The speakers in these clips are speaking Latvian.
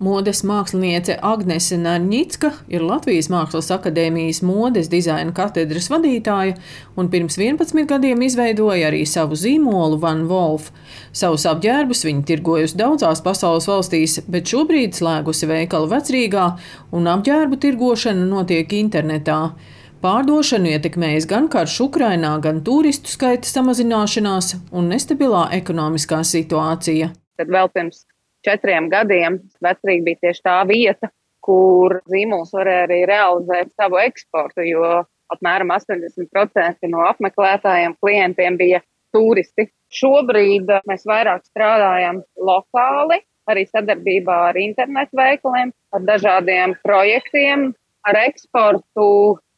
Modes māksliniece Agnese Nārņicka ir Latvijas Mākslas akadēmijas modes dizaina katedras vadītāja un pirms 11 gadiem izveidoja arī savu zīmolu Van Wolf. Savus apģērbus viņa tirgojusi daudzās pasaules valstīs, bet šobrīd slēgusi veikalu vecrīgā un apģērbu tirgošana notiek internetā. Pārdošanu ietekmējas gan karš Ukrainā, gan turistu skaita samazināšanās un nestabilā ekonomiskā situācija. Tad vēl pirms četriem gadiem vecrīgi bija tieši tā vieta, kur zīmols varēja arī realizēt savu eksportu, jo apmēram 80% no apmeklētājiem klientiem bija turisti. Šobrīd eh, mēs vairāk strādājam lokāli, arī sadarbībā ar internetu veikaliem, ar dažādiem projektiem, ar eksportu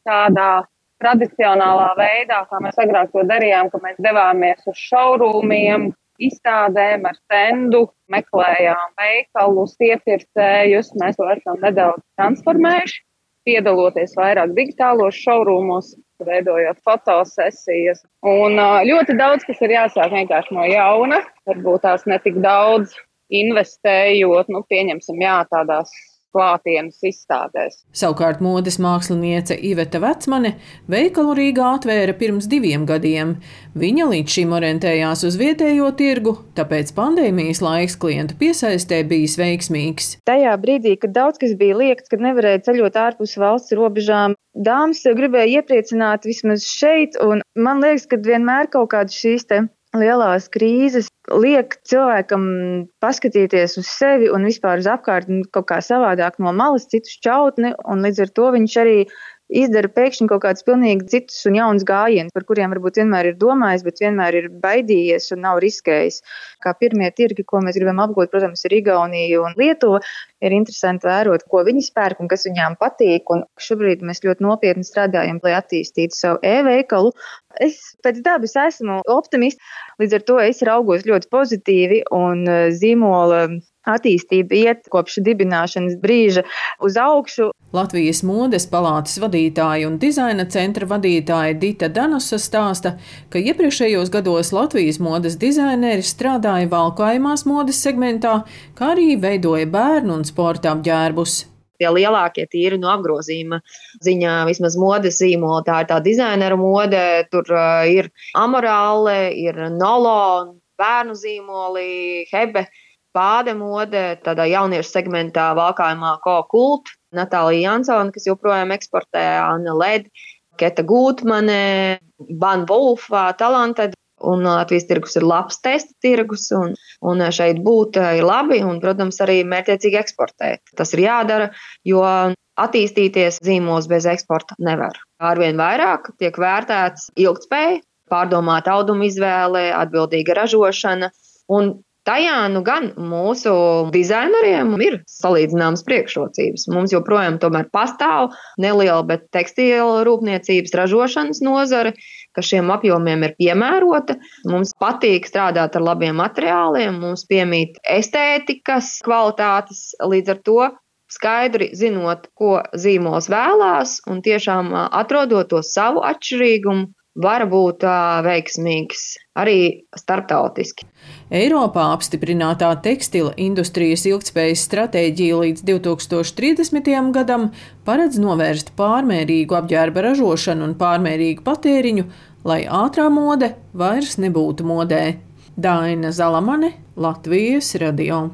tādā tradicionālā veidā, kā mēs agrāk to darījām, ka mēs devāmies uz šaurūmiem, izstādēm, ar stendu, meklējām veikalus, iepirkējus. Mēs to esam nedaudz transformējuši, piedaloties vairāk digitālos šaurūmos, veidojot fotosesijas. Un ļoti daudz, kas ir jāsāk vienkārši no jauna, varbūt tās netik daudz investējot, nu, pieņemsim, jā, tādās klātienes izstādēs. Savukārt modes māksliniece Iveta Vecmane veikalu Rīgā atvēra pirms diviem gadiem. Viņa līdz šim orientējās uz vietējo tirgu, tāpēc pandēmijas laiks klientu piesaistē bijis veiksmīgs. Tajā brīdī, kad daudz kas bija liekts, kad nevarēja ceļot ārpus valsts robežām, dāmas gribēja iepriecināt vismaz šeit, un man liekas, ka vienmēr kaut kādas šīs lielās krīzes liek cilvēkam paskatīties uz sevi un vispār uz apkārtni kaut kā savādāk no malas, citu šķautni, un līdz ar to viņš arī izdara pēkšņi kaut kādus pilnīgi citus un jaunus gājienus, par kuriem varbūt vienmēr ir domājis, bet vienmēr ir baidījies un nav riskējis. Kā pirmie tirgi, ko mēs gribam apgūt, protams, ir Igaunija un Lietuva. Ir interesanti vērot, ko viņi pērk un kas viņām patīk. Un šobrīd mēs ļoti nopietni strādājam, lai attīstītu savu e-veikalu. Es pēc dabas esmu optimists, līdz ar to es raugos ļoti pozitīvi un eh, zīmola attīstība iet kopš dibināšanas brīža uz augšu. Latvijas modes palātas vadītāja un dizaina centra vadītāja Dita Danusa stāsta, ka iepriekšējos gados Latvijas modes dizaineri strādāja valkājumās modes segmentā, kā arī veidoja bērnu un sporta apģērbus tie lielākie tīri no apgrozījuma ziņā, vismaz modes zīmola. Tā ir tā dizaineru mode, tur ir amorāle, ir nolo, bērnu zīmoli, hebe pāde mode, tādā jauniešu segmentā valkājumā ko kult, Natālija Jansona, kas joprojām eksportē, Anna Led, Keta Gūtmane, Ban Wolfa, Talanted. Un Latvijas tirgus ir labs testa tirgus, un, un šeit būt ir labi, un, protams, arī mērķiecīgi eksportēt. Tas ir jādara, jo attīstīties zīmos bez eksporta nevar. Arvien vairāk tiek vērtēts ilgspēja, pārdomāta auduma izvēle, atbildīga ražošana, un Tajā nu gan mūsu dizaineriem ir salīdzināmas priekšrocības. Mums joprojām pastāv neliela, bet tekstīla rūpniecības ražošanas nozare, kas šiem apjomiem ir piemērota. Mums patīk strādāt ar labiem materiāliem, mums piemīt estētikas kvalitātes līdz ar to. Skaidri zinot, ko zīmols vēlās, un tiešām atrodot to savu atšķirīgumu, var būt veiksmīgs arī starptautiski. Eiropā apstiprinātā tekstila industrijas ilgspējas stratēģija līdz 2030. gadam paredz novērst pārmērīgu apģērba ražošanu un pārmērīgu patēriņu, lai ātrā mode vairs nebūtu modē. Daina Zalamane, Latvijas radio.